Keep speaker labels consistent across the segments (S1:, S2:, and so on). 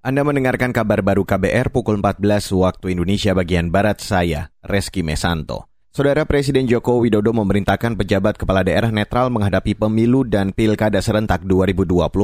S1: Anda mendengarkan kabar baru KBR pukul 14 waktu Indonesia bagian Barat saya, Reski Mesanto. Saudara Presiden Joko Widodo memerintahkan pejabat kepala daerah netral menghadapi pemilu dan pilkada serentak 2024.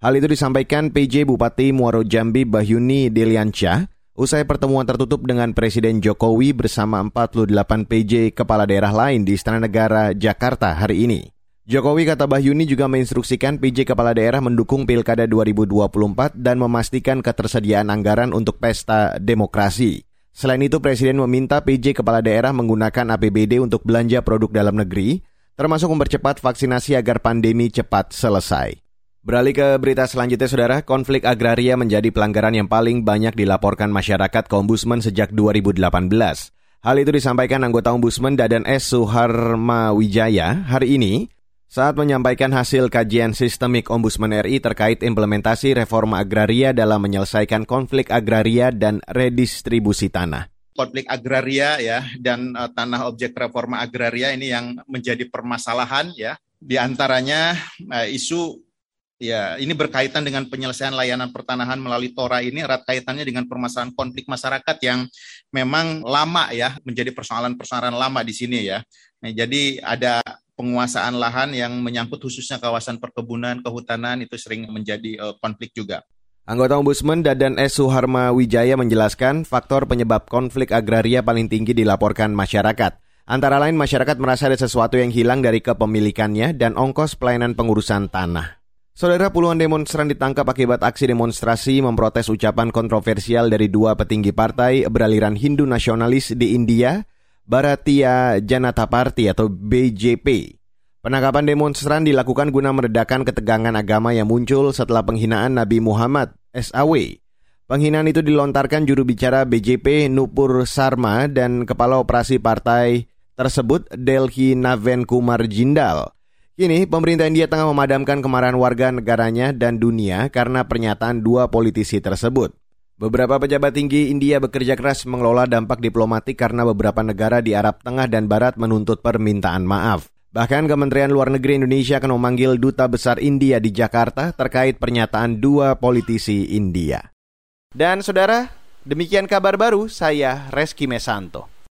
S1: Hal itu disampaikan PJ Bupati Muaro Jambi Bahyuni Deliansyah usai pertemuan tertutup dengan Presiden Jokowi bersama 48 PJ kepala daerah lain di Istana Negara Jakarta hari ini. Jokowi kata Bahyuni juga menginstruksikan PJ Kepala Daerah mendukung Pilkada 2024 dan memastikan ketersediaan anggaran untuk pesta demokrasi. Selain itu, Presiden meminta PJ Kepala Daerah menggunakan APBD untuk belanja produk dalam negeri, termasuk mempercepat vaksinasi agar pandemi cepat selesai. Beralih ke berita selanjutnya, Saudara. Konflik agraria menjadi pelanggaran yang paling banyak dilaporkan masyarakat ke Ombudsman sejak 2018. Hal itu disampaikan anggota Ombudsman Dadan S. Suharma Wijaya hari ini saat menyampaikan hasil kajian sistemik Ombudsman RI terkait implementasi reforma agraria dalam menyelesaikan konflik agraria dan redistribusi tanah
S2: konflik agraria ya dan uh, tanah objek reforma agraria ini yang menjadi permasalahan ya di antaranya uh, isu ya ini berkaitan dengan penyelesaian layanan pertanahan melalui Tora ini erat kaitannya dengan permasalahan konflik masyarakat yang memang lama ya menjadi persoalan-persoalan lama di sini ya. Nah, jadi ada penguasaan lahan yang menyangkut khususnya kawasan perkebunan, kehutanan itu sering menjadi uh, konflik juga.
S1: Anggota Ombudsman Dadan S. Suharma Wijaya menjelaskan faktor penyebab konflik agraria paling tinggi dilaporkan masyarakat. Antara lain masyarakat merasa ada sesuatu yang hilang dari kepemilikannya dan ongkos pelayanan pengurusan tanah. Saudara puluhan demonstran ditangkap akibat aksi demonstrasi memprotes ucapan kontroversial dari dua petinggi partai beraliran Hindu nasionalis di India Bharatiya Janata Party atau BJP. Penangkapan demonstran dilakukan guna meredakan ketegangan agama yang muncul setelah penghinaan Nabi Muhammad SAW. Penghinaan itu dilontarkan juru bicara BJP Nupur Sarma dan kepala operasi partai tersebut Delhi Naven Kumar Jindal. Kini pemerintah India tengah memadamkan kemarahan warga negaranya dan dunia karena pernyataan dua politisi tersebut. Beberapa pejabat tinggi India bekerja keras mengelola dampak diplomatik karena beberapa negara di Arab Tengah dan Barat menuntut permintaan maaf. Bahkan Kementerian Luar Negeri Indonesia akan memanggil Duta Besar India di Jakarta terkait pernyataan dua politisi India. Dan saudara, demikian kabar baru saya Reski Mesanto.